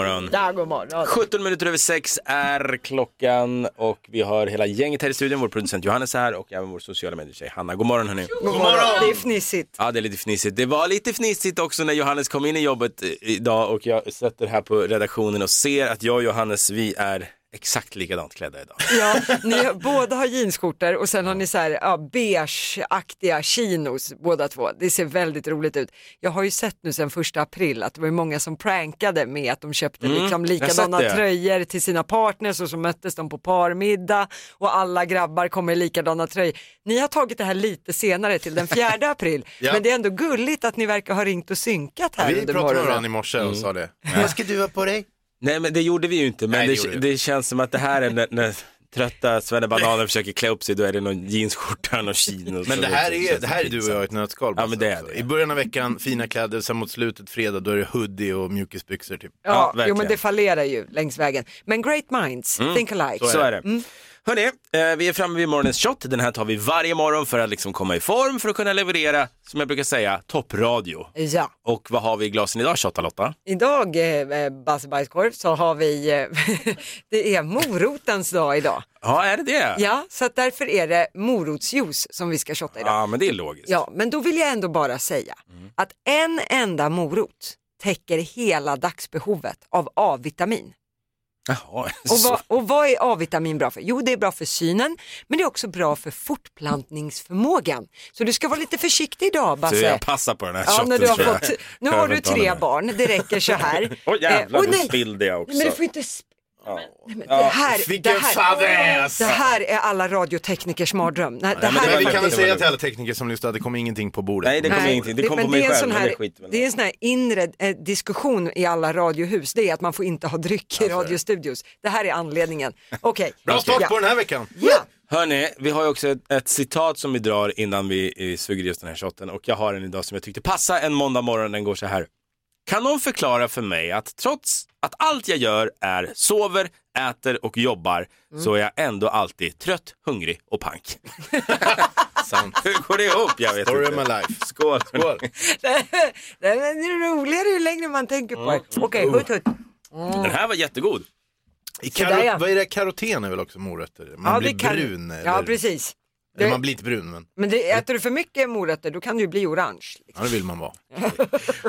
morgon. Ja, god morgon. 17 minuter över sex är klockan och vi har hela gänget här i studion. Vår producent Johannes är här och även vår sociala medier-tjej Hanna. God morgon hörni. God morgon. Det är fnissigt. Ja, det är lite fnissigt. Det var lite fnissigt också när Johannes kom in i jobbet idag och jag sätter här på redaktionen och ser att jag och Johannes, vi är exakt likadant klädda idag. Ja, ni båda har jeansskjortor och sen har ni så här ja, beige-aktiga chinos båda två. Det ser väldigt roligt ut. Jag har ju sett nu sen första april att det var många som prankade med att de köpte Mm, liksom likadana tröjor till sina partners och så möttes de på parmiddag och alla grabbar kommer i likadana tröjor. Ni har tagit det här lite senare till den 4 april Ja. men det är ändå gulligt att ni verkar ha ringt och synkat här Vi under pratade med varandra i morse Mm. och sa det. Vad ska du ha på dig? Nej men det gjorde vi ju inte, men Nej, det det, det, känns som att det här är när, när trötta svennebananer försöker klä upp sig, då är det någon jeansskjorta, någon chinos. Men det här är, det här är du och jag i ett nötskal. Ja, men det är Basse. det. I början av veckan, fina kläder, sen mot slutet fredag, då är det hoodie och mjukisbyxor typ. Ja, Ja, jo, verkligen. men det fallerar ju längs vägen. Men great minds, think alike. Så är det. Hörni, eh, vi är framme vid morgonens shot. Den här tar vi varje morgon för att liksom komma i form, för att kunna leverera, som jag brukar säga, toppradio. Ja. Och vad har vi i glasen idag, Shotta Lotta? Idag, eh, Basse Bajskorv, så har vi, eh, det är morotens dag idag. Ja, är det det? Ja, så att därför är det morotsjuice som vi ska shotta idag. Ja, men det är logiskt. Ja, men då vill jag ändå bara säga att en enda morot täcker hela dagsbehovet av A-vitamin. Jaha, Och så. vad, och vad är A-vitamin bra för? Jo, det är bra för synen, men det är också bra för fortplantningsförmågan. Så du ska vara lite försiktig idag, Så Basse. jag passar på den här Ja, när du har fått, nu har du tre barn, det räcker så här. Åh jävlar, Eh, nu nej. spillde jag också. Men du får inte sp- Ja. Men det, här, vilken det, här, fadäs! det här är alla radioteknikers mardröm. Nej, det här Men vi kan väl säga till alla tekniker som lyssnar att det kommer ingenting på bordet. Nej, det kommer Nej, ingenting. Det kommer på men mig är en själv, sån men här, det skiter väl det är en sån här inre eh, diskussion i alla radiohus, det är att man får inte ha dryck i radiostudios. Det här är anledningen. Okej. Bra start på den här veckan. Ja. Hörni, vi har ju också ett, ett citat som vi drar innan vi eh, suger just den här shotten och jag har en idag som jag tyckte passa en måndag morgon. Den går så här. Kan någon förklara för mig att trots att allt jag gör är sover, äter och jobbar så är jag ändå alltid trött, hungrig och pank. Sant. Hur går det ihop? Jag vet Story of inte. my life. Skål. Skål. Det är roligare ju längre man tänker på det. Okej, hutt hutt. Den här var jättegod. I Sådär, ja. karo- vad är det? Karoten är väl också morötter? Man Ja, blir brun. Eller, Ja, precis. Eller Det- man blir inte brun, men Men det, äter du för mycket morötter då kan du ju bli orange. Liksom. ja, det vill man vara.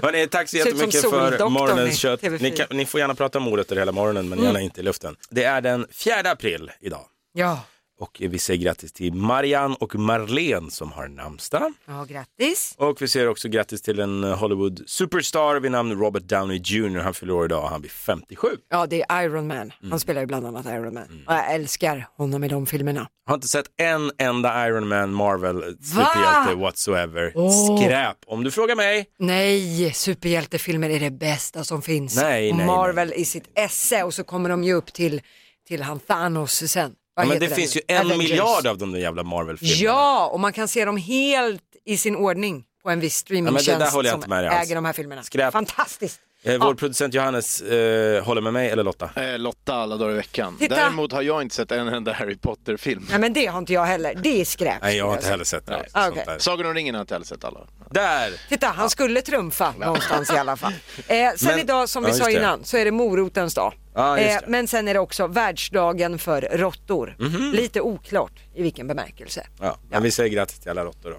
Hörrni, tack så jättemycket för morgonens kött. TV4. Ni, kan, ni får gärna prata morötter hela morgonen men gärna inte i luften. Det är den 4 april idag. Ja. Och vi säger grattis till Marianne och Marlene som har namnsdag. Ja, grattis. Och vi säger också grattis till en Hollywood superstar vid namn Robert Downey Jr. Han fyller år idag och han blir 57. Ja, det är Iron Man. Han Mm. spelar ju bland annat Iron Man. Och jag älskar honom i de filmerna. Har inte sett en enda Iron Man Marvel superhjälte whatsoever. Skräp, om du frågar mig. Nej, superhjältefilmer är det bästa som finns. Nej, Och nej, Marvel i sitt esse och så kommer de ju upp till, till han Thanos sen. Ja, men det den finns ju en Avengers. miljard av de där jävla Marvel-filmerna. Ja, och man kan se dem helt i sin ordning på en viss Ja, streamingtjänst jag som inte med dig alls. äger de här filmerna. Skräp. Fantastiskt. Eh, vår Ja. producent Johannes eh, håller med mig, eller Lotta? Eh, Lotta alla dagar i veckan. Titta. Däremot har jag inte sett en enda Harry Potter-film. Nej men det har inte jag heller, det är skräp. Nej, jag har inte heller sett det. Ah, där. Sagan om ringen har jag inte heller sett alla. Där! Titta, han skulle trumfa någonstans i alla fall. Eh, sen Men- idag, som vi ja, sa just det. innan, så är det morotens dag. Ja, just Eh, det. Mhm. men sen är det också världsdagen för råttor. Lite oklart i vilken bemärkelse. Ja, men vi säger grattis till alla råttor då.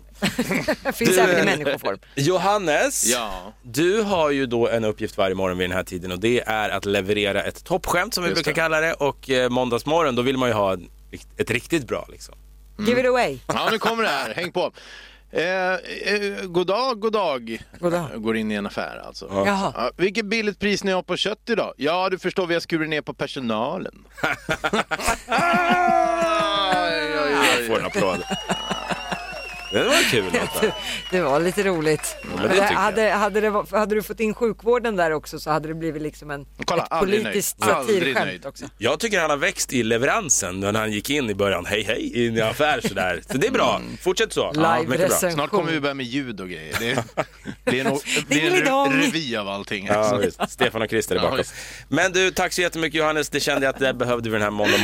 Det finns Du, även i människoform. Johannes, Ja. du har ju då en uppgift varje morgon vid den här tiden och det är att leverera ett toppskämt som vi Just brukar det. kalla det och eh, måndagsmorgon då vill man ju ha en- ett riktigt bra liksom. Give it away. Ja, nu kommer det här. Häng på. Eh, eh, god dag, god dag. God dag. Jag Går in i en affär alltså. Jaha. Ja, vilket billigt pris ni har på kött idag? Ja, du förstår, vi har skurit ner på personalen. Jag får en applåd. Det var kul Lotta. Det var lite roligt. men det hade, hade, det, hade du fått in sjukvården där också så hade det blivit liksom en, Kolla, ett politiskt satirskämt också. Jag tycker han har växt i leveransen när han gick in i början, hej hej, i en affär sådär. Så det är bra, fortsätt så. Live mycket bra. Snart kommer vi börja med ljud och grejer. Det blir en, det blir en revy av allting. Ja, Alltså. visst. Stefan och Christer är Ja, bakom. Men du, tack så jättemycket Johannes. Det kände jag att det behövde vi den här måndag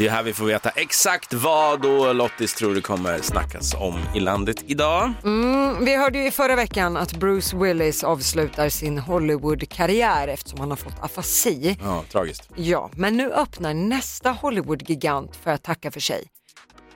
Det är här vi får veta exakt vad och Lottis tror det kommer snackas om i landet idag. Vi hörde ju i förra veckan att Bruce Willis avslutar sin Hollywood-karriär eftersom han har fått afasi. Ja, tragiskt. Ja, men nu öppnar nästa Hollywood-gigant för att tacka för sig.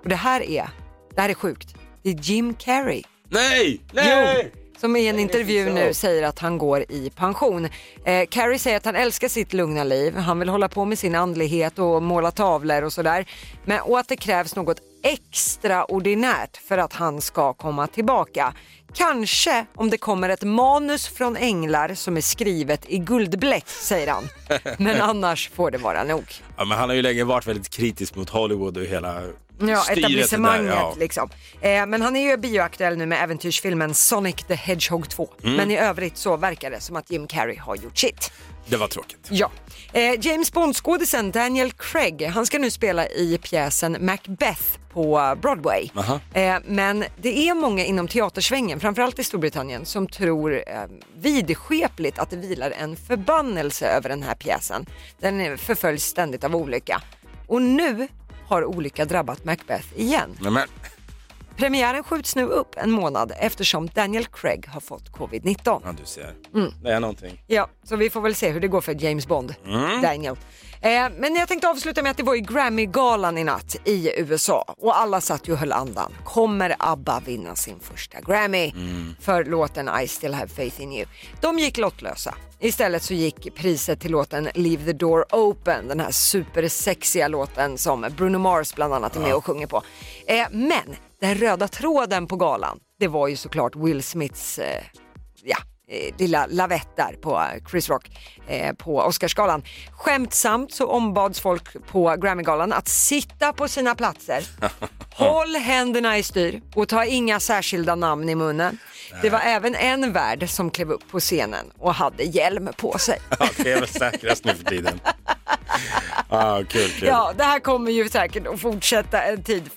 Och det här är, det här är sjukt, det är Jim Carrey. Nej! Nej! Som i en intervju nu säger att han går i pension. Eh, Carrie säger att han älskar sitt lugna liv, han vill hålla på med sin andlighet och måla tavlor och sådär. Men och att det krävs något extraordinärt för att han ska komma tillbaka. Kanske om det kommer ett manus från änglar som är skrivet i guldbläck, säger han. Men annars får det vara nog. Ja, men han har ju länge varit väldigt kritisk mot Hollywood och hela Ja, styret etablissemanget där. Ja. liksom. Eh, men han är ju bioaktuell nu med äventyrsfilmen Sonic the Hedgehog 2. Mm. Men i övrigt så verkar det som att Jim Carrey har gjort sitt. Det var tråkigt. Ja. Eh, James Bond-skådisen Daniel Craig, han ska nu spela i pjäsen Macbeth på Broadway. Eh, men det är många inom teatersvängen, framförallt i Storbritannien, som tror eh, vidskepligt att det vilar en förbannelse över den här pjäsen. Den förföljs ständigt av olycka. Och nu har olycka drabbat Macbeth igen. Men, men, Premiären skjuts nu upp en månad eftersom Daniel Craig har fått covid-19. ja, du ser. Mm. Det är någonting. Ja, så vi får väl se hur det går för James Bond, Daniel. Eh, men jag tänkte avsluta med att det var ju Grammy-galan i natt i USA och alla satt ju och höll andan. Kommer ABBA vinna sin första Grammy för låten I still have faith in you? De gick lottlösa. Istället så gick priset till låten Leave the door open, den här supersexiga låten som Bruno Mars bland annat är med och sjunger på. Eh, men den röda tråden på galan, det var ju såklart Will Smiths eh, ja, eh, lilla lavett där på eh, Chris Rock eh, på Oscarsgalan. Skämtsamt så ombads folk på Grammygalan att sitta på sina platser. Håll händerna i styr och ta inga särskilda namn i munnen. Det var även en värd som klev upp på scenen och hade hjälm på sig. Ja, det är väl säkrast nu för tiden. Ah, kul, kul. Ja, det här kommer ju säkert att fortsätta en tid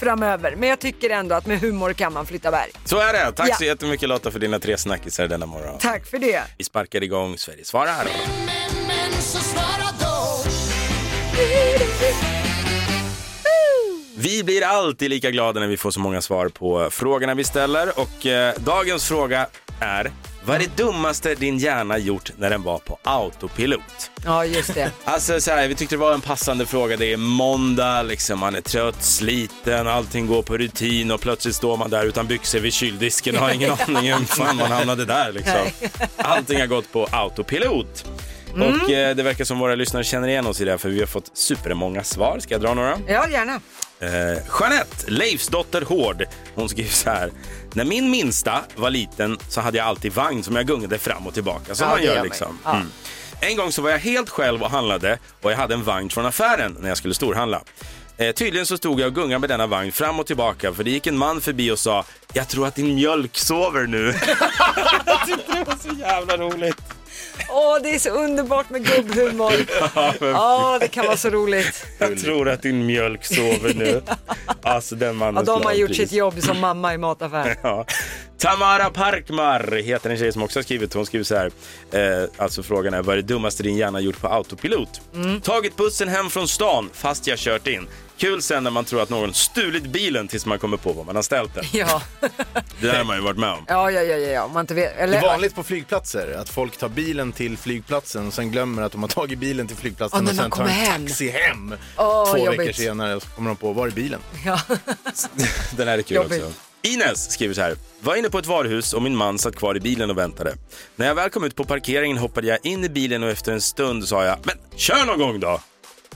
framöver. Men jag tycker ändå att med humor kan man flytta berg. Så är det. Tack Ja. så jättemycket Lotta för dina tre snackisar denna morgon. Tack för det. Vi sparkar igång Sverige svarar. Vi blir alltid lika glada när vi får så många svar på frågorna vi ställer och eh, dagens fråga är vad är det dummaste din hjärna gjort när den var på autopilot? Ja, just det. Alltså så här, vi tyckte det var en passande fråga. Det är måndag, liksom, man är trött, sliten, allting går på rutin och plötsligt står man där utan byxor vid kyldisken och har ingen aning om fan man hamnade där. Liksom. Allting har gått på autopilot. Och eh, det verkar som våra lyssnare känner igen oss i det här för vi har fått supermånga svar. Ska jag dra några? Ja, gärna. Eh, Jeanette, Leifs dotter Hård, hon skriver så här. När min minsta var liten så hade jag alltid vagn som jag gungade fram och tillbaka. Som Ja, man gör gör liksom. Ja. Mm. En gång så var jag helt själv och handlade och jag hade en vagn från affären när jag skulle storhandla. Eh, tydligen så stod jag och gungade med denna vagn fram och tillbaka för det gick en man förbi och sa Jag tror att din mjölk sover nu. jag tyckte det var så jävla roligt. Åh, det är så underbart med gubbhumor. Ja, det kan vara så roligt. Jag tror att din mjölk sover nu. Alltså den mannen Ja, de har gjort sitt jobb som mamma i mataffären. Ja. Tamara Parkmar heter en tjej som också har skrivit. Hon skriver så här. Eh, alltså frågan är, vad är det dummaste din hjärna gjort på autopilot? Mm. Tagit bussen hem från stan fast jag kört in. Kul sen när man tror att någon stulit bilen tills man kommer på var man har ställt den. Ja, Det där har man ju varit med om. ja, ja, ja, ja, man inte vet. Det Eller, är vanligt på flygplatser att folk tar bilen till flygplatsen och sen glömmer att de har tagit bilen till flygplatsen när och sen tar en hem. taxi hem. Åh, Två jobbigt. veckor senare och så kommer de på, var är bilen? Ja. Den här är kul Jobbigt. också. Ines skriver så här. Var inne på ett varuhus och min man satt kvar i bilen och väntade. När jag väl kom ut på parkeringen hoppade jag in i bilen och efter en stund sa jag, men kör någon gång då!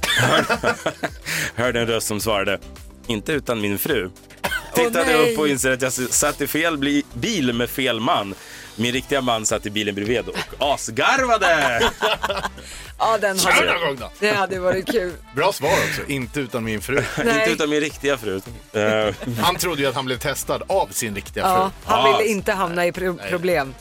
Hörde en röst som svarade, inte utan min fru. Tittade nej. upp och inser att jag satt i fel bil med fel man. Min riktiga man satt i bilen bredvid och asgarvade. ja, den Kör hade, någon gång då! det hade varit kul. Bra svar också, inte utan min fru. inte Nej. utan min riktiga fru. Han trodde ju att han blev testad av sin riktiga Ja, fru. han Ja. ville inte hamna i pro- problem.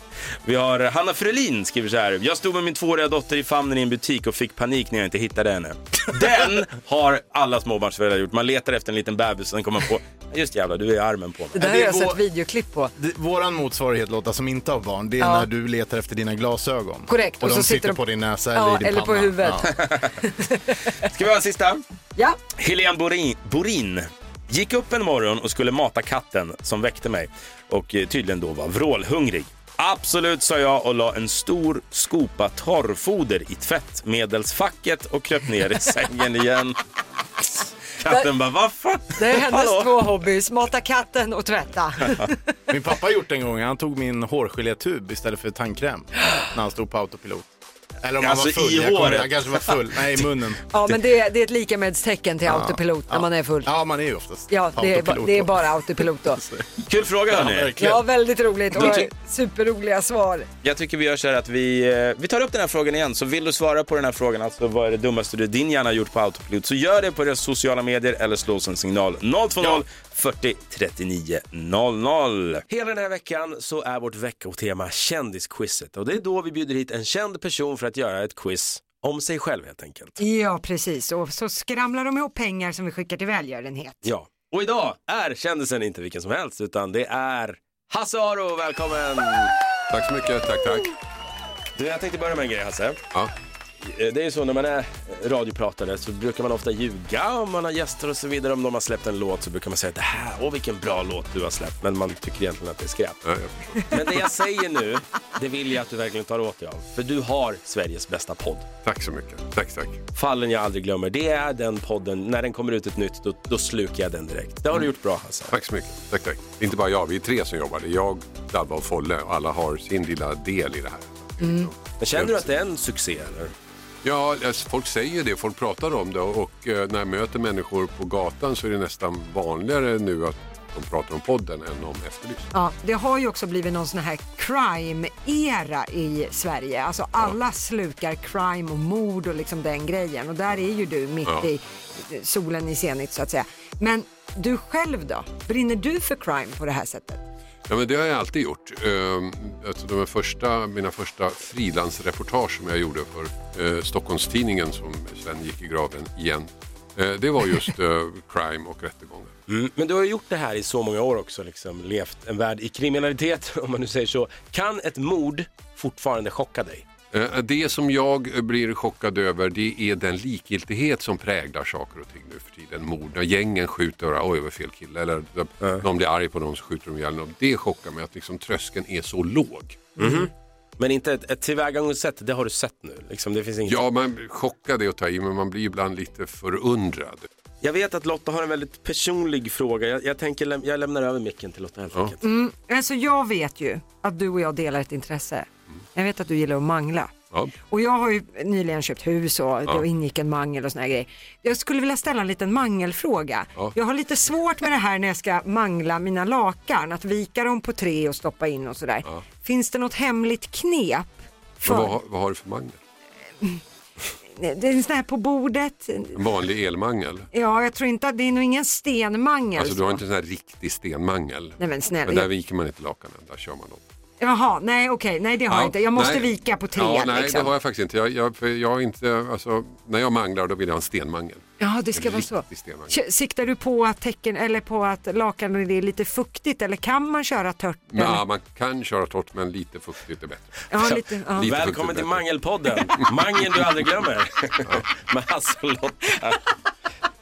Vi har Hanna Frölin skriver så här. Jag stod med min tvååriga dotter i famnen i en butik och fick panik när jag inte hittade henne. Den har alla småbarnsföräldrar gjort. Man letar efter en liten bebis och sen kommer man på, just jävlar, du är armen på Det mig. där det har jag sett videoklipp på. Det- Våran motsvarighet Lotta som inte har barn, det är Ja. när du letar efter dina glasögon. Korrekt, Och, och de så sitter sitter de- på din näsa Ja, eller i din eller på panna. huvudet. Ja. Ska vi ha en sista? Ja, Helene Borin, Borin gick upp en morgon och skulle mata katten som väckte mig och eh, tydligen då var vrålhungrig. Absolut, sa jag och la en stor skopa torrfoder i tvättmedelsfacket och kröp ner i sängen igen. Katten bara, vad fan? det är hennes Hallå? två hobbys, mata katten och tvätta. Min pappa har gjort det en gång. Han tog min hårgelétub istället för tandkräm när han stod på autopilot. Eller om Alltså, han var full. i jag, håret. jag kanske var full. Nej, i munnen. Ja, men det, det är ett likamädstecken till autopilot när Ja. man är full. Ja, man är ju oftast Ja, det är, det är bara autopilot då. Kul fråga hörni. verkligen. Ja, väldigt roligt och superroliga svar. Jag tycker vi gör så här att vi, eh, vi tar upp den här frågan igen. Så vill du svara på den här frågan, alltså vad är det dummaste du din hjärna har gjort på autopilot, så gör det på deras sociala medier eller slå oss en signal 020 40 39 00. Hela den här veckan så är vårt veckotema kändisquizet och det är då vi bjuder hit en känd person för att göra ett quiz om sig själv helt enkelt. Ja, precis. Och så skramlar de ihop pengar som vi skickar till välgörenhet. Ja, och idag är kändisen inte vilken som helst utan det är Hasse Aro, välkommen! Tack så mycket, tack tack. Du, jag tänkte börja med en grej Hasse. Ja. Eh, Det är ju så när man är radiopratare så brukar man ofta ljuga om man har gäster och så vidare. Om de har släppt en låt så brukar man säga att det här, åh vilken bra låt du har släppt. Men man tycker egentligen att det är skräp. Ja. Men det jag säger nu, det vill jag att du verkligen tar åt dig av. För du har Sveriges bästa podd. Tack så mycket, tack tack. Fallen jag aldrig glömmer, det är den podden, när den kommer ut ett nytt, då, då slukar jag den direkt. Det har du gjort bra Hasse. Tack så mycket, tack tack. Inte bara jag, vi är tre som jobbar. Det är jag, Dabba och Folle och alla har sin lilla del i det här. Men känner du att det är en succé eller? Ja, alltså, folk säger det, folk pratar om det och eh, när jag möter människor på gatan så är det nästan vanligare nu att de pratar om podden än om Efterlyst. Ja, det har ju också blivit någon sån här crime-era i Sverige. Alltså alla slukar crime och mord och liksom den grejen. Och där är ju du mitt Ja. i solen i zenit så att säga. Men du själv då? Brinner du för crime på det här sättet? Ja, men det har jag alltid gjort. Ehm, alltså de första, mina första frilansreportage som jag gjorde för eh, Stockholmstidningen som sen gick i graven igen. Eh, det var just eh, crime och rättegångar. Mm. Men du har gjort det här i så många år också, liksom, levt en värld i kriminalitet om man nu säger så. Kan ett mord fortfarande chocka dig? Eh, Det som jag blir chockad över det är den likgiltighet som präglar saker och ting nu för tiden. Mord, när gängen skjuter, oj vad fel kille, eller någon blir arg på någon så skjuter de ihjäl någon. Det chockar mig att liksom tröskeln är så låg. Men inte ett, ett tillvägagångssätt, det har du sett nu. Liksom, det finns inget... Ja, man chockad är att ta i men man blir ibland lite förundrad. Jag vet att Lotta har en väldigt personlig fråga. Jag, jag tänker läm- jag lämnar över micken till Lotta helt Ja. enkelt. Alltså jag vet ju att du och jag delar ett intresse. Jag vet att du gillar att mangla. Ja. Och jag har ju nyligen köpt hus och det ingick en mangel och såna här grejer. Jag skulle vilja ställa en liten mangelfråga. Ja. Jag har lite svårt med det här när jag ska mangla mina lakan, att vika dem på tre och stoppa in och sådär. Finns det något hemligt knep? För... Vad, har- vad har du för mangel? Det är en sån här på bordet. En vanlig elmangel? Ja, jag tror inte att det är nog ingen stenmangel. Alltså du har så. inte en sån här riktig stenmangel? Nej men snälla. Men där viker man inte lakanen, där kör man dem. Jaha, nej okej, nej det har jag inte. Jag måste nej. vika på tre ja, Nej, liksom. det har jag faktiskt inte. Jag, jag, för jag inte alltså, när jag manglar då vill jag ha en stenmangel. Ja, det ska En vara så. stenmangel. Siktar du på att tecken eller på att lakanet är lite fuktigt eller kan man köra tört? Ja, eller? man kan köra torrt men lite fuktigt är bättre. Ja, lite, ja. Lite Välkommen till bättre. Mangelpodden. Mangeln du aldrig glömmer. Med Hasse och Lotta.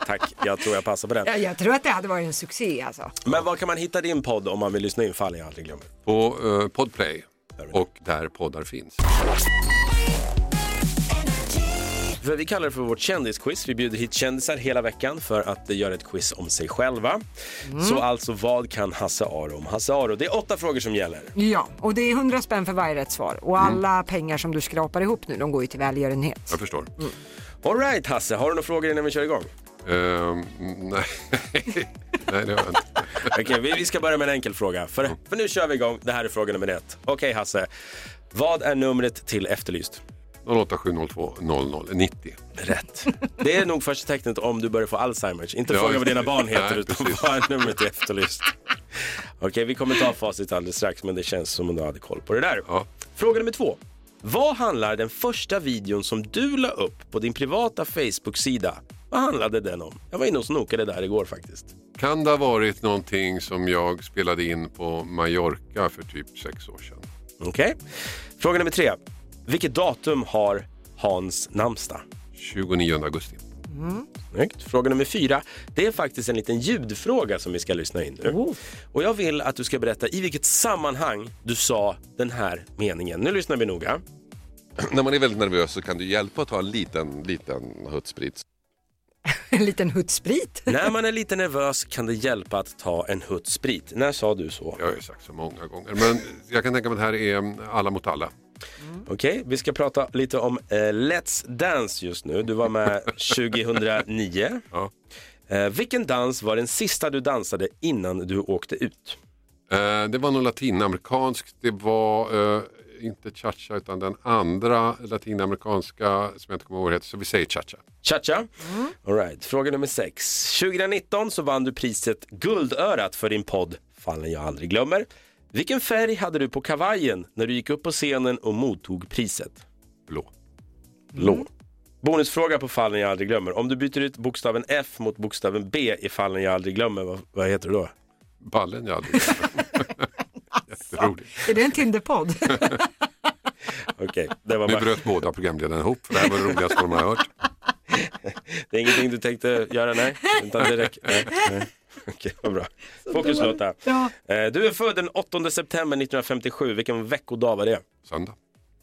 Tack, jag tror jag passar på den. Ja, jag tror att det hade varit en succé alltså. Men var kan man hitta din podd om man vill lyssna in Fallen jag aldrig glömmer? På uh, Podplay och där poddar finns. För vi kallar det för vårt kändisquiz. Vi bjuder hit kändisar hela veckan för att göra ett quiz om sig själva. Så alltså, vad kan Hasse Aro om Hasse Aro? Det är åtta frågor som gäller. Ja, och det är 100 spänn för varje rätt svar. Och alla pengar som du skrapar ihop nu, de går ju till välgörenhet. Jag förstår. All right Hasse, har du några frågor innan vi kör igång? Ehm, nej. nej, det har jag inte. Okej, vi, vi ska börja med en enkel fråga. För, för nu kör vi igång. Det här är fråga nummer ett. Okej Hasse, vad är numret till Efterlyst? 08702 0090. Rätt. Det är nog första tecknet om du börjar få Alzheimers. Inte Ja, fråga vad dina barn heter Nej, utan precis. vad är numret till Efterlyst? Okej, vi kommer ta facit alldeles strax men det känns som om du hade koll på det där. Ja. Fråga nummer två. Vad handlar den första videon som du la upp på din privata Facebook-sida? Vad handlade den om? Jag var inne och snokade där igår faktiskt. Kan det ha varit någonting som jag spelade in på Mallorca för typ sex år sedan? Okej. Fråga nummer tre. Vilket datum har Hans namnsdag? 29 augusti. Snyggt. Fråga nummer fyra. Det är faktiskt en liten ljudfråga som vi ska lyssna in nu. Och jag vill att du ska berätta i vilket sammanhang du sa den här meningen. Nu lyssnar vi noga. När man är väldigt nervös så kan det hjälpa att ta en liten, liten huttsprit. En liten huttsprit. När man är lite nervös kan det hjälpa att ta en hutt sprit. När sa du så? Jag har ju sagt så många gånger. Men jag kan tänka mig att det här är alla mot alla. Okej, vi ska prata lite om eh, Let's Dance just nu. Du var med 2009. Ja. Eh, vilken dans var den sista du dansade innan du åkte ut? Eh, det var nog latinamerikanskt. Det var eh, inte cha-cha utan den andra latinamerikanska som jag inte kommer ihåg heter. Så vi säger cha-cha. Cha-cha. All right. Fråga nummer sex. 2019 så vann du priset Guldörat för din podd Fallen jag aldrig glömmer. Vilken färg hade du på kavajen när du gick upp på scenen och mottog priset? Blå. Blå. Bonusfråga på Fallen jag aldrig glömmer. Om du byter ut bokstaven F mot bokstaven B i Fallen jag aldrig glömmer, vad, vad heter du då? Ballen jag aldrig Jätteroligt. Är det en Tinderpodd? Okej, det var Nu bara... bröt båda programledarna ihop. Det här var det roligaste de har hört. Det är ingenting du tänkte göra, nej? Utan det räcker? Nej. nej. Okej, vad bra. Fokus Lotta. Ja. Eh, Du är född den 8 september 1957. Vilken veckodag var det? Söndag.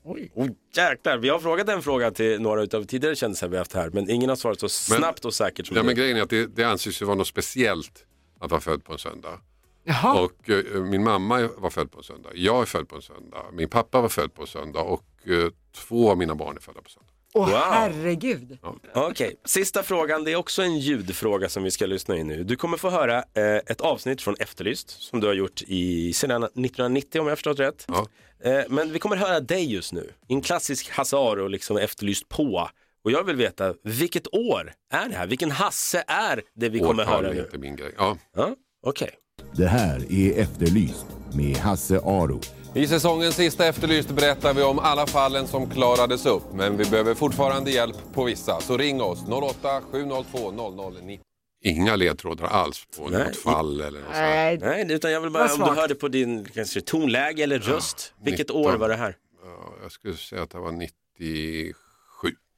Oh, jäklar, vi har frågat en fråga till några av tidigare kändisar vi haft här, men ingen har svarat så snabbt och säkert som Ja, du. men grejen är att det, det anses ju vara något speciellt att vara född på en söndag. Jaha. Och eh, min mamma var född på en söndag, jag är född på en söndag, min pappa var född på en söndag och eh, två av mina barn är födda på söndag. Åh Wow. herregud. Okej, sista frågan. Det är också en ljudfråga som vi ska lyssna in nu. Du kommer få höra eh, ett avsnitt från Efterlyst som du har gjort i, sedan 1990 om jag har förstått rätt. Ja. Eh, men vi kommer höra dig just nu. I en klassisk Hasse Aro liksom Efterlyst på. Och jag vill veta, vilket år är det här? Vilken Hasse är det vi kommer Årtal höra är nu? inte min grej. Ja. Ja, Okej. Det här är Efterlyst med Hasse Aro. I säsongens sista Efterlyst berättar vi om alla fallen som klarades upp. Men vi behöver fortfarande hjälp på vissa. Så ring oss 08 702 0090. Inga ledtrådar alls på Nej. något fall eller något. Nej, Nej, utan jag vill bara, Vad om du hörde på din kanske, tonläge eller röst. Vilket 19. år var det här? Ja, Jag skulle säga att det var 97.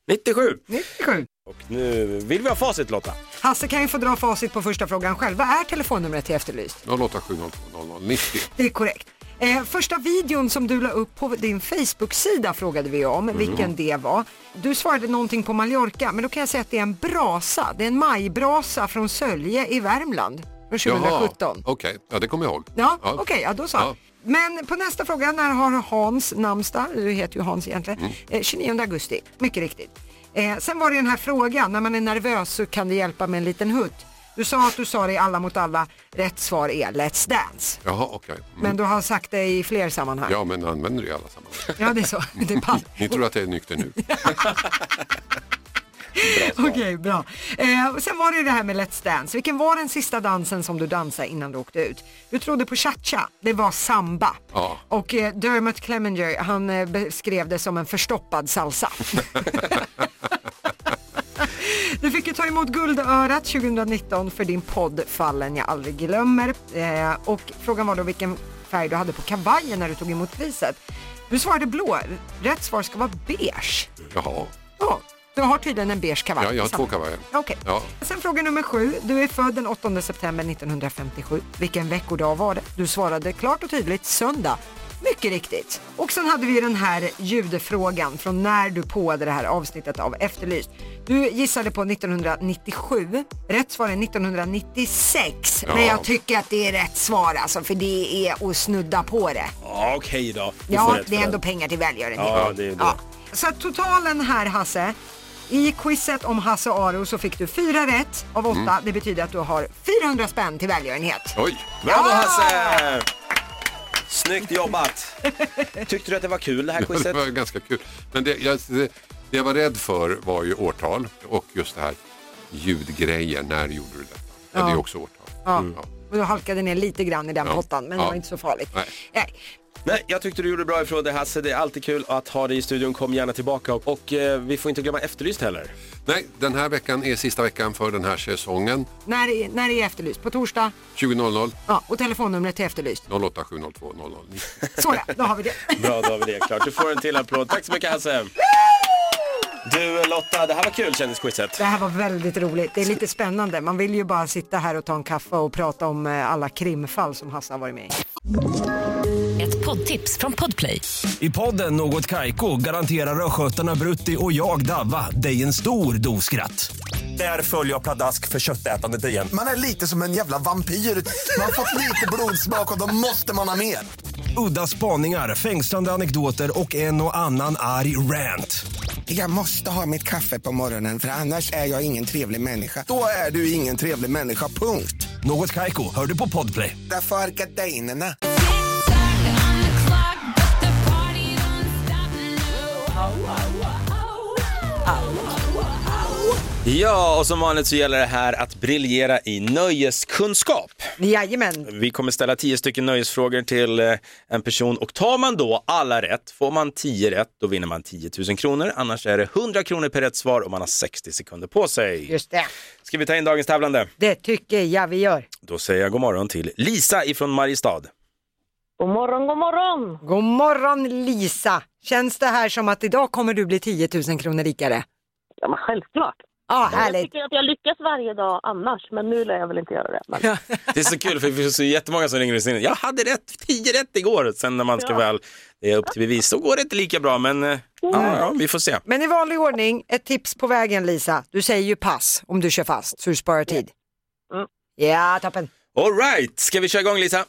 97. 97. Och nu vill vi ha facit Lotta. Hasse kan ju få dra facit på första frågan själv. Vad är telefonnumret till Efterlyst? 08 702 0090. Det är korrekt. Eh, första videon som du la upp på din Facebook-sida frågade vi om vilken det var. Du svarade någonting på Mallorca, men då kan jag säga att det är en brasa. Det är en majbrasa från Sölje i Värmland från 2017. Okej, ja, det kommer jag ihåg. Ja, okej, ja, då så. Ja. Men på nästa fråga, när har Hans namnsdag? Du heter ju Hans egentligen. Mm. Eh, 29 augusti, mycket riktigt. Eh, sen var det den här frågan, när man är nervös så kan det hjälpa med en liten hutt. Du sa att du sa det i Alla mot alla. Rätt svar är Let's Dance. Jaha, okej. Mm. Men du har sagt det i fler sammanhang. Ja, men använder det i alla sammanhang. Ja, det är så. Det är. Ni tror att jag är nykter nu? Okej, bra. Eh, sen var det det här med Let's Dance. Vilken var den sista dansen som du dansade innan du åkte ut? Du trodde på cha-cha, det var samba. Ja. Och eh, Dermot Clemenger, han eh, beskrev det som en förstoppad salsa. Du fick ju ta emot Guldörat 2019 för din podd Fallen jag aldrig glömmer. Eh, och frågan var då vilken färg du hade på kavajen när du tog emot priset. Du svarade blå. Rätt svar ska vara beige. Jaha, Ja, du har tydligen en beige kavaj. ja, jag har två kavajer. Okej. Ja. Sen fråga nummer sju. Du är född den 8 september 1957. Vilken veckodag var det? Du svarade klart och tydligt söndag. Mycket riktigt. Och sen hade vi den här ljudfrågan från när du påade det här avsnittet av Efterlyst. Du gissade på 1997. Rätt svar är 1996. Men Ja. jag tycker att det är rätt svar alltså, för det är att snudda på det. Ja, Okej då. Du får Ja, det är ändå den. pengar till välgörenhet. Ja, det är det. Så att totalen här Hasse, i quizet om Hasse Aro så fick du fyra rätt av åtta. Mm. Det betyder att du har 400 spänn till välgörenhet. Oj, Bravo Ja! Hasse! Snyggt jobbat! Tyckte du att det var kul det här det quizet? var ganska kul. Men det jag, det, det jag var rädd för var ju årtal och just det här ljudgrejen. När gjorde du detta? Ja. Det är också årtal. Ja. Mm. Ja. Och du halkade ner lite grann i den Ja. pottan, men det Ja. var inte så farligt. Nej. Nej. Nej, jag tyckte du gjorde bra ifrån dig Hasse. Det är alltid kul att ha dig i studion. Kom gärna tillbaka. Och, och eh, vi får inte glömma Efterlyst heller. Nej, den här veckan är sista veckan för den här säsongen. När, är, när är Efterlyst? På torsdag? 20.00 Ja, och telefonnumret till Efterlyst. 08 702 00 Så ja, då har vi det. Bra, då har vi det klart. Du får en till applåd. Tack så mycket Hasse! Du Lotta, det här var kul kändisquizet. Det här var väldigt roligt. Det är lite spännande. Man vill ju bara sitta här och ta en kaffe och prata om eh, alla krimfall som Hasse har varit med i. Ett poddtips från Podplay. I podden Något Kaiko garanterar östgötarna Brutti och jag, Davva, dig en stor dos skratt. Där följer jag pladask för köttätandet igen. Man är lite som en jävla vampyr. Man har fått lite blodsmak och då måste man ha mer. Udda spaningar, fängslande anekdoter och en och annan arg rant. Jag måste ha mitt kaffe på morgonen för annars är jag ingen trevlig människa. Då är du ingen trevlig människa, punkt. Något Kaiko, hör du på Podplay. Därför är gardinerna. Ja, och som vanligt så gäller det här att briljera i nöjeskunskap. Jajamän. Vi kommer ställa tio stycken nöjesfrågor till eh, en person och tar man då alla rätt, får man tio rätt, då vinner man 10 000 kronor. Annars är det 100 kronor per rätt svar och man har 60 sekunder på sig. Just det. Ska vi ta in dagens tävlande? Det tycker jag vi gör. Då säger jag god morgon till Lisa ifrån Mariestad. God morgon, god morgon! God morgon Lisa! Känns det här som att idag kommer du bli 10 000 kronor rikare? Ja, men självklart. Ja, Jag härligt. tycker att jag lyckas varje dag annars, men nu lär jag väl inte göra det. Men... Det är så kul för vi får så jättemånga som ringer och säger jag hade rätt, 10 rätt igår. Sen när man ska Ja. väl, det är upp till bevis, så går det inte lika bra men eh, ja, ja, vi får se. Men i vanlig ordning, ett tips på vägen Lisa. Du säger ju pass om du kör fast så du sparar tid. Mm. Ja, toppen. All right, ska vi köra igång Lisa?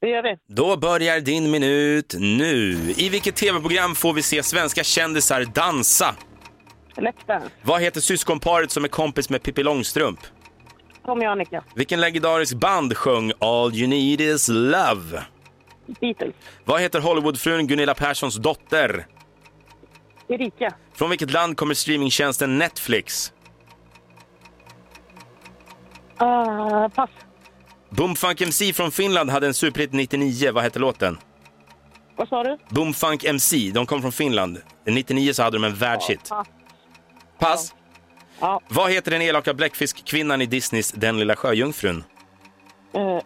Det gör vi. Då börjar din minut nu. I vilket tv-program får vi se svenska kändisar dansa? Dance. Vad heter syskonparet som är kompis med Pippi Långstrump? Tommy och Annika. Vilken legendarisk band sjöng All You Need Is Love? Beatles. Vad heter Hollywoodfrun Gunilla Perssons dotter? Erika. Från vilket land kommer streamingtjänsten Netflix? Uh, pass. Boomfunk MC från Finland hade en superhit 99. Vad hette låten? Vad sa du? Boomfunk MC, de kom från Finland. 99 så hade de en världshit. Pass. Pass. Ja. Vad heter den elaka bläckfiskkvinnan i Disneys Den lilla sjöjungfrun? Uh,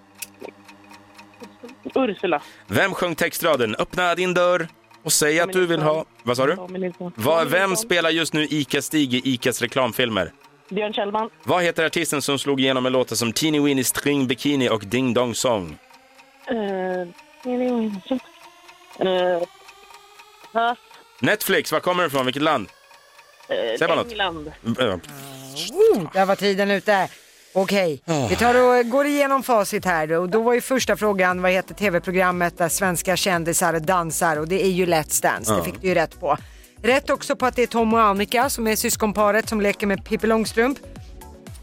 Ursula. Vem sjöng textraden Öppna din dörr och säg att du vill ha... Vad sa du? Tommy Nilsson. Vad, vem spelar just nu Ica-Stig i Icas reklamfilmer? Björn Kjellman. Vad heter artisten som slog igenom med låtar som Teeny Weeny String Bikini och Ding Dong Song? Uh, uh, pass. Netflix, var kommer den ifrån? Vilket land? Uh, Säg bara något. England. Äh, Oh, där var tiden ute. Okej, vi tar och går igenom facit här då. Och då var ju första frågan, vad heter tv-programmet där svenska kändisar dansar? Och det är ju Let's Dance, det fick du ju rätt på. Rätt också på att det är Tom och Annika som är syskonparet som leker med Pippi Långstrump.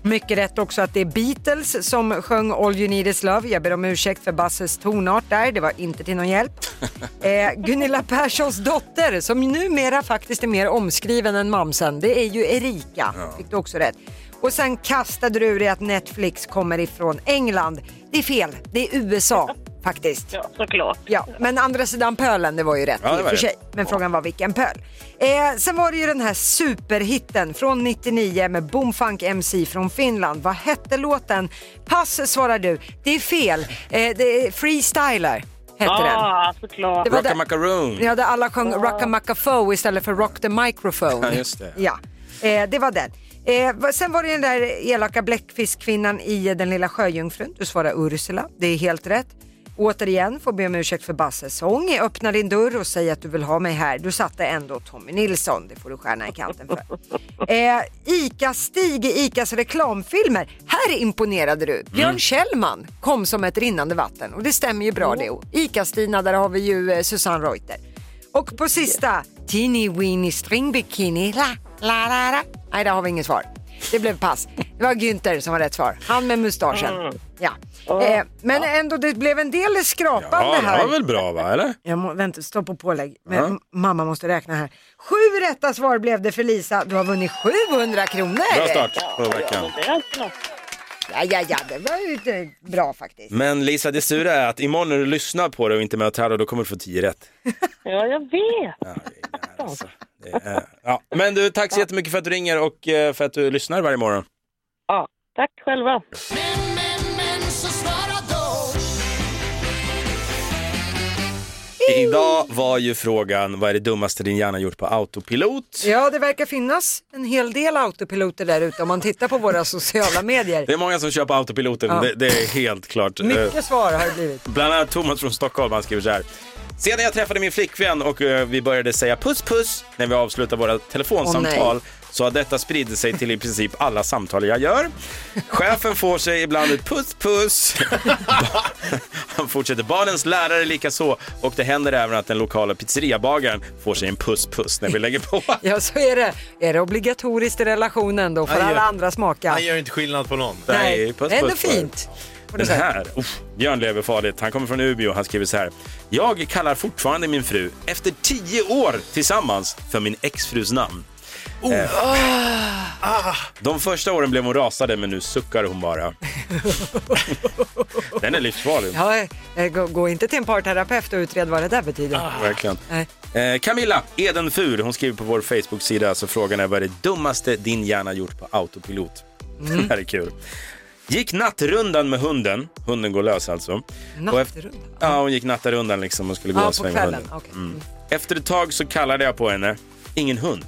Mycket rätt också att det är Beatles som sjöng All You Need Is Love. Jag ber om ursäkt för Basses tonart där, det var inte till någon hjälp. Eh, Gunilla Perssons dotter som numera faktiskt är mer omskriven än mamsen, det är ju Erika. Fick du också rätt. Och sen kastade du ur dig att Netflix kommer ifrån England. Det är fel, det är USA faktiskt. Ja, såklart. Ja, men andra sidan pölen, det var ju rätt Ja, i och för sig. Men frågan var vilken pöl. Eh, sen var det ju den här superhitten från 99 med Boomfunk MC från Finland. Vad hette låten? Pass svarar du. Det är fel. Eh, det är Freestyler hette den. Ah, såklart. Det var Rocka Macaroon. Ja, där alla sjöng Rocka Macafo istället för Rock the Microphone. Ja, just det. Ja, eh, det var den. Eh, sen var det den där elaka bläckfiskkvinnan i Den lilla sjöjungfrun. Du svarar Ursula, det är helt rätt. Återigen får be om ursäkt för Basses sång. Öppna din dörr och säg att du vill ha mig här. Du satte ändå Tommy Nilsson, det får du stjärna i kanten för. Eh, Ica-Stig i Icas reklamfilmer. Här imponerade du. Björn Mm. Kjellman kom som ett rinnande vatten och det stämmer ju bra det. Och Ica-Stina, där har vi ju eh, Susanne Reuter. Och på sista, Teeny Weeny String Bikini, la, la, la, la. Nej, där har vi inget svar. Det blev pass. Det var Günther som var rätt svar. Han med mustaschen. Ja. Eh, men ändå, det blev en del skrapande Ja, det här. var väl bra va, eller? Jag må, vänta, stopp och pålägg. Men Ja. m- mamma måste räkna här. Sju rätta svar blev det för Lisa. Du har vunnit 700 kronor. Bra start på veckan. Det är alltså något. Ja, ja, ja, det var ju inte bra faktiskt. Men Lisa, det sura är att imorgon när du lyssnar på det och inte med och tävlar, då kommer du få 10 rätt. Ja, jag vet. Ja, det är, alltså, det är, ja. Men du, tack så jättemycket för att du ringer och eh, för att du lyssnar varje morgon. Ja, tack själva. Idag var ju frågan, vad är det dummaste din hjärna gjort på autopilot? Ja, det verkar finnas en hel del autopiloter där ute om man tittar på våra sociala medier. Det är många som kör på autopiloten, Ja. det, det är helt klart. Eh, Mycket svar har det blivit. Bland annat Thomas från Stockholm, han skriver så här. Sedan jag träffade min flickvän och eh, vi började säga puss puss när vi avslutar våra telefonsamtal Åh, så har detta spridit sig till i princip alla samtal jag gör. Chefen får sig ibland ett puss puss. Han fortsätter, barnens lärare lika så och det händer även att den lokala pizzeriabagaren får sig en puss puss när vi lägger på. Ja, så är det. Är det obligatoriskt i relationen då får gör- alla andra smaka. Han gör inte skillnad på någon. Nej, puss, det är ändå puss fint. Den här, uff, Björn lever farligt. Han kommer från Umeå. Han skriver så här. Jag kallar fortfarande min fru, efter tio år tillsammans, för min exfrus namn. Eh, De första åren blev hon rasade, men nu suckar hon bara. Den är livsfarlig. Ja, eh, gå, gå inte till en parterapeut och utred vad det där betyder. Verkligen. Nej. Eh, Camilla Edenfur, hon skriver på vår Facebook-sida, så frågan är vad är det dummaste din hjärna gjort på autopilot? Mm. Det här är kul. Gick nattrundan med hunden, hunden går lös alltså. Och efter- Nattrunda? Ja, hon gick nattrundan liksom och skulle gå Ja, och svänga kvällen. hunden. Okej. Mm. Efter ett tag så kallade jag på henne, ingen hund.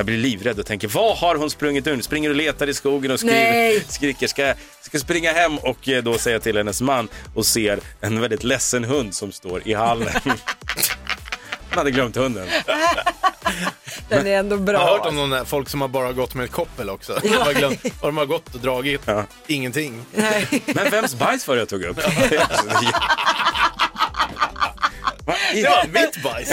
Jag blir livrädd och tänker, vad har hon sprungit ur? Springer och letar i skogen och skriver, Nej. skriker, ska jag ska springa hem och eh, då säga till hennes man och ser en väldigt ledsen hund som står i hallen. Hon hade glömt hunden. Den är ändå bra. Jag har hört om de där folk som har bara gått med ett koppel också. De har, glömt, och de har gått och dragit ingenting. Men vems bajs var det jag tog upp? Va? I- Ja, mitt bajs.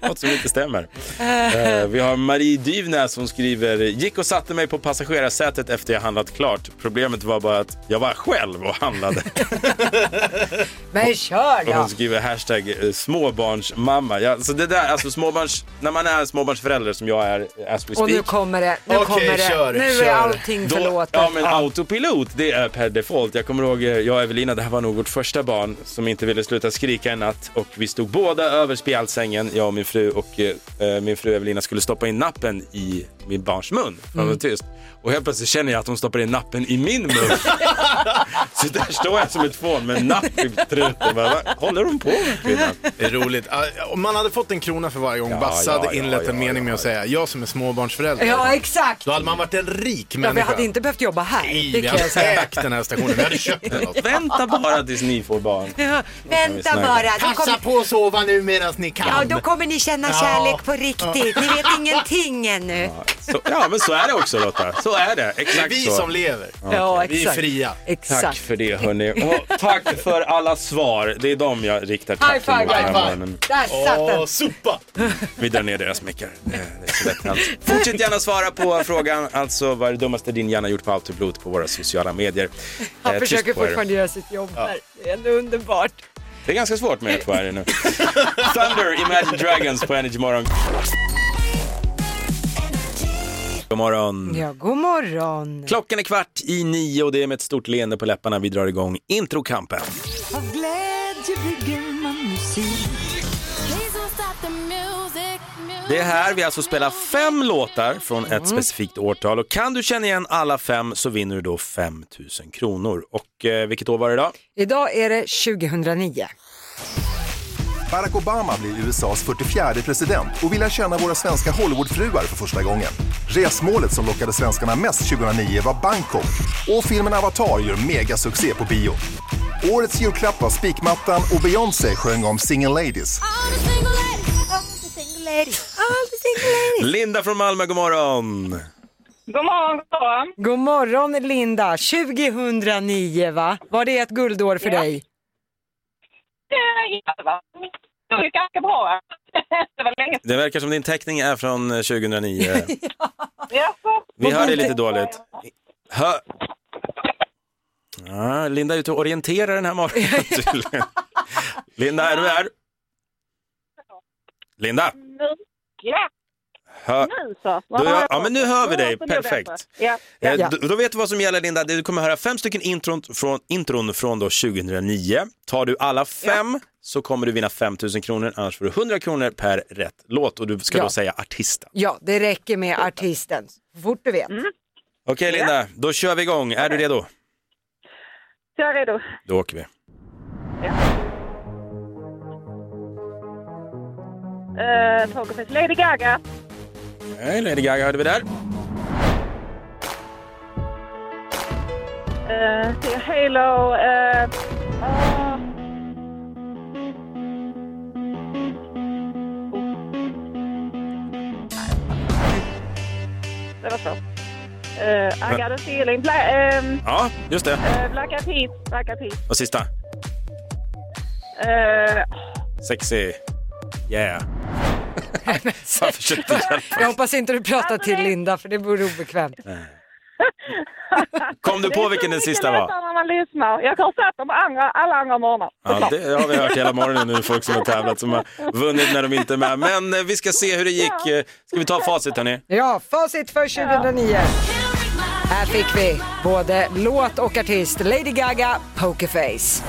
Något som inte stämmer. Eh, vi har Marie Dyvnäs som skriver, gick och satte mig på passagerarsätet efter jag handlat klart. Problemet var bara att jag var själv och handlade. Men kör Och då! hon skriver hashtag eh, småbarnsmamma. Ja, så det där, alltså småbarns, när man är småbarnsförälder som jag är as we Och nu speak. kommer det. Nu Okej, kommer det. kör, nu kör. är allting Då, förlåtet. ja men autopilot, det är per default. Jag kommer ihåg, eh, jag och Evelina, det här var nog vårt första barn som inte ville sluta skrika en natt och vi stod båda över spjälsängen, jag och min fru. Och eh, min fru Evelina skulle stoppa in nappen i min barns mun för Mm. tyst. Och helt plötsligt känner jag att hon stoppar in nappen i min mun. Så där står jag som ett fån med en napp i truten. Bara, Vad håller hon på med kvinnan? Det är roligt. Om man hade fått en krona för varje gång Ja, Basse ja, hade ja, inlett ja, en mening med att säga jag som är småbarnsförälder. Ja, exakt. Då hade man varit en rik Ja, människa. vi hade inte behövt jobba här. Nej, vi hade ägt den här stationen. Vi hade köpt den. åt- Vänta bara tills ni får barn. Ja, vänta bara. Passa kommer, på att sova nu medan ni kan. ja, då kommer ni känna Ja. kärlek på riktigt. Ni vet ingenting ännu. Så, ja men så är det också Lotta. Så är det. Det är Exakt vi så. som lever. Ja, Vi är exakt. fria. Exakt. Tack för det hörni. Och tack för alla svar. Det är dem jag riktar High tacken five, mot den high five. Där satt Åh, den. sopa! Vi drar ner deras mickar. Det är det är så lätt hänt. Fortsätt gärna svara på frågan, alltså vad är det dummaste din hjärna gjort på autopilot på våra sociala medier. Han Eh, försöker er. fortfarande göra sitt jobb här. Det är ändå underbart. Det är ganska svårt med er två här nu. Thunder, Imagine Dragons på Energy Morgon. God morgon. Ja, god morgon. Klockan är kvart i nio och det är med ett stort leende på läpparna vi drar igång introkampen. Av glädje bygger man musik. Det är här vi alltså spelar fem låtar från ett specifikt årtal och kan du känna igen alla fem så vinner du då 5 000 kronor. Och eh, vilket år var det idag? Idag är det 2009. Barack Obama blir USAs 44 president och vill lära känna våra svenska Hollywoodfruar för första gången. Resmålet som lockade svenskarna mest 2009 var Bangkok och filmen Avatar gör megasuccé på bio. Årets julklapp var spikmattan och Beyoncé sjöng om single ladies. Linda från Malmö, god morgon. God morgon, god morgon. God morgon Linda. 2009 va? Var det ett guldår för Ja. dig? Ja, det var det ganska bra. Det var länge Det verkar som din teckning är från eh, 2009. sedan. Vi hör dig lite dåligt. Hör... Ja, Linda är ute och orienterar den här morgonen tydligen. Linda, är du där? Linda? Ja, Hör... nu så. Då, ja, ja, men nu hör vi dig. Perfekt. Ja, ja. Eh, då, då vet du vad som gäller Linda. Du kommer höra fem stycken intron från, intron från då 2009. Tar du alla fem så kommer du vinna 5 000 kronor, annars får du 100 kronor per rätt låt och du ska Ja. då säga artisten. Ja, det räcker med artisten. Så fort du vet. Okej Linda, då kör vi igång. Är du redo? Jag är redo. Då åker vi. Uh, Pokerface. Lady Gaga. Nej, Lady Gaga hörde vi där. Uh, Halo. Uh, uh, det var svårt. Uh, I got a feeling. Bla, um, Ja, just det. uh, Black Eyed Peas. Black Eyed Peas. Och sista. Uh, Sexy. Yeah. Jag försökte hjälpa. Jag hoppas inte du pratar till Linda för det vore obekvämt. Kom du på vilken den sista var? när man lyssnar. Jag har sett dem andra, alla andra morgnar. Ja, det har vi hört hela morgonen nu, folk som har tävlat som har vunnit när de inte är med. Men eh, vi ska se hur det gick. Eh, Ska vi ta facit hörni? Ja, facit för 2009. Här fick vi både låt och artist Lady Gaga, Pokerface.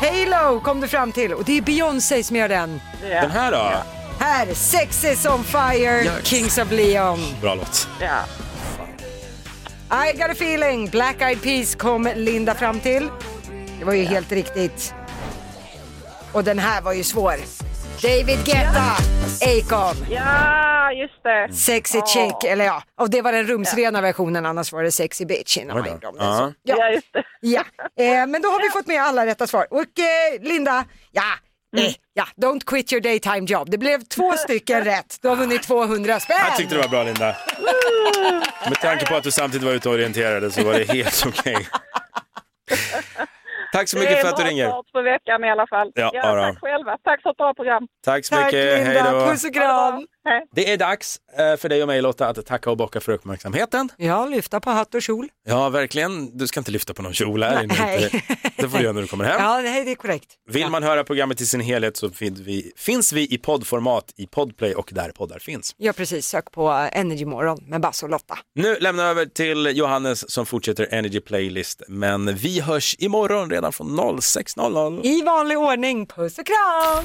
Halo kom du fram till och det är Beyoncé som gör den. Den här då? Här, Sex is on fire, Yes. Kings of Leon. Bra låt. Ja. I got a feeling, Black Eyed Peas kom Linda fram till. Det var ju helt riktigt. Och den här var ju svår. David Guetta, Akon. Ja, just det. Sexy Ja. chick, eller ja, och det var den rumsrena versionen, annars var det sexy bitch innan man gjorde om den. Ja. Ja. Ja, just det. Ja, eh, men då har vi fått med alla rätta svar. Och eh, Linda, ja, Mm. eh, ja, don't quit your daytime job. Det blev två stycken rätt. Du har vunnit 200 spänn. Jag tyckte det var bra Linda. Med tanke på att du samtidigt var ute och orienterade så var det helt okej. Tack så mycket för att du Det är ringer. bra start på veckan i alla fall. Ja, Ja, då. tack själva. Tack för ett bra program. Tack så Tack mycket. Hej Linda, då. puss och kram. Hej. Det är dags eh, för dig och mig Lotta att tacka och bocka för uppmärksamheten. Ja, lyfta på hatt och kjol. Ja, verkligen. Du ska inte lyfta på någon kjol här inne. Nej. Det får du göra när du kommer hem. Ja, nej, det är korrekt. Vill man höra programmet i sin helhet så finns vi, finns vi i poddformat i Podplay och där poddar finns. Ja, precis. Sök på Energy Morgon med Basse och Lotta. Nu lämnar jag över till Johannes som fortsätter Energy Playlist. Men vi hörs imorgon redan från 06.00. I vanlig ordning. Puss och kram!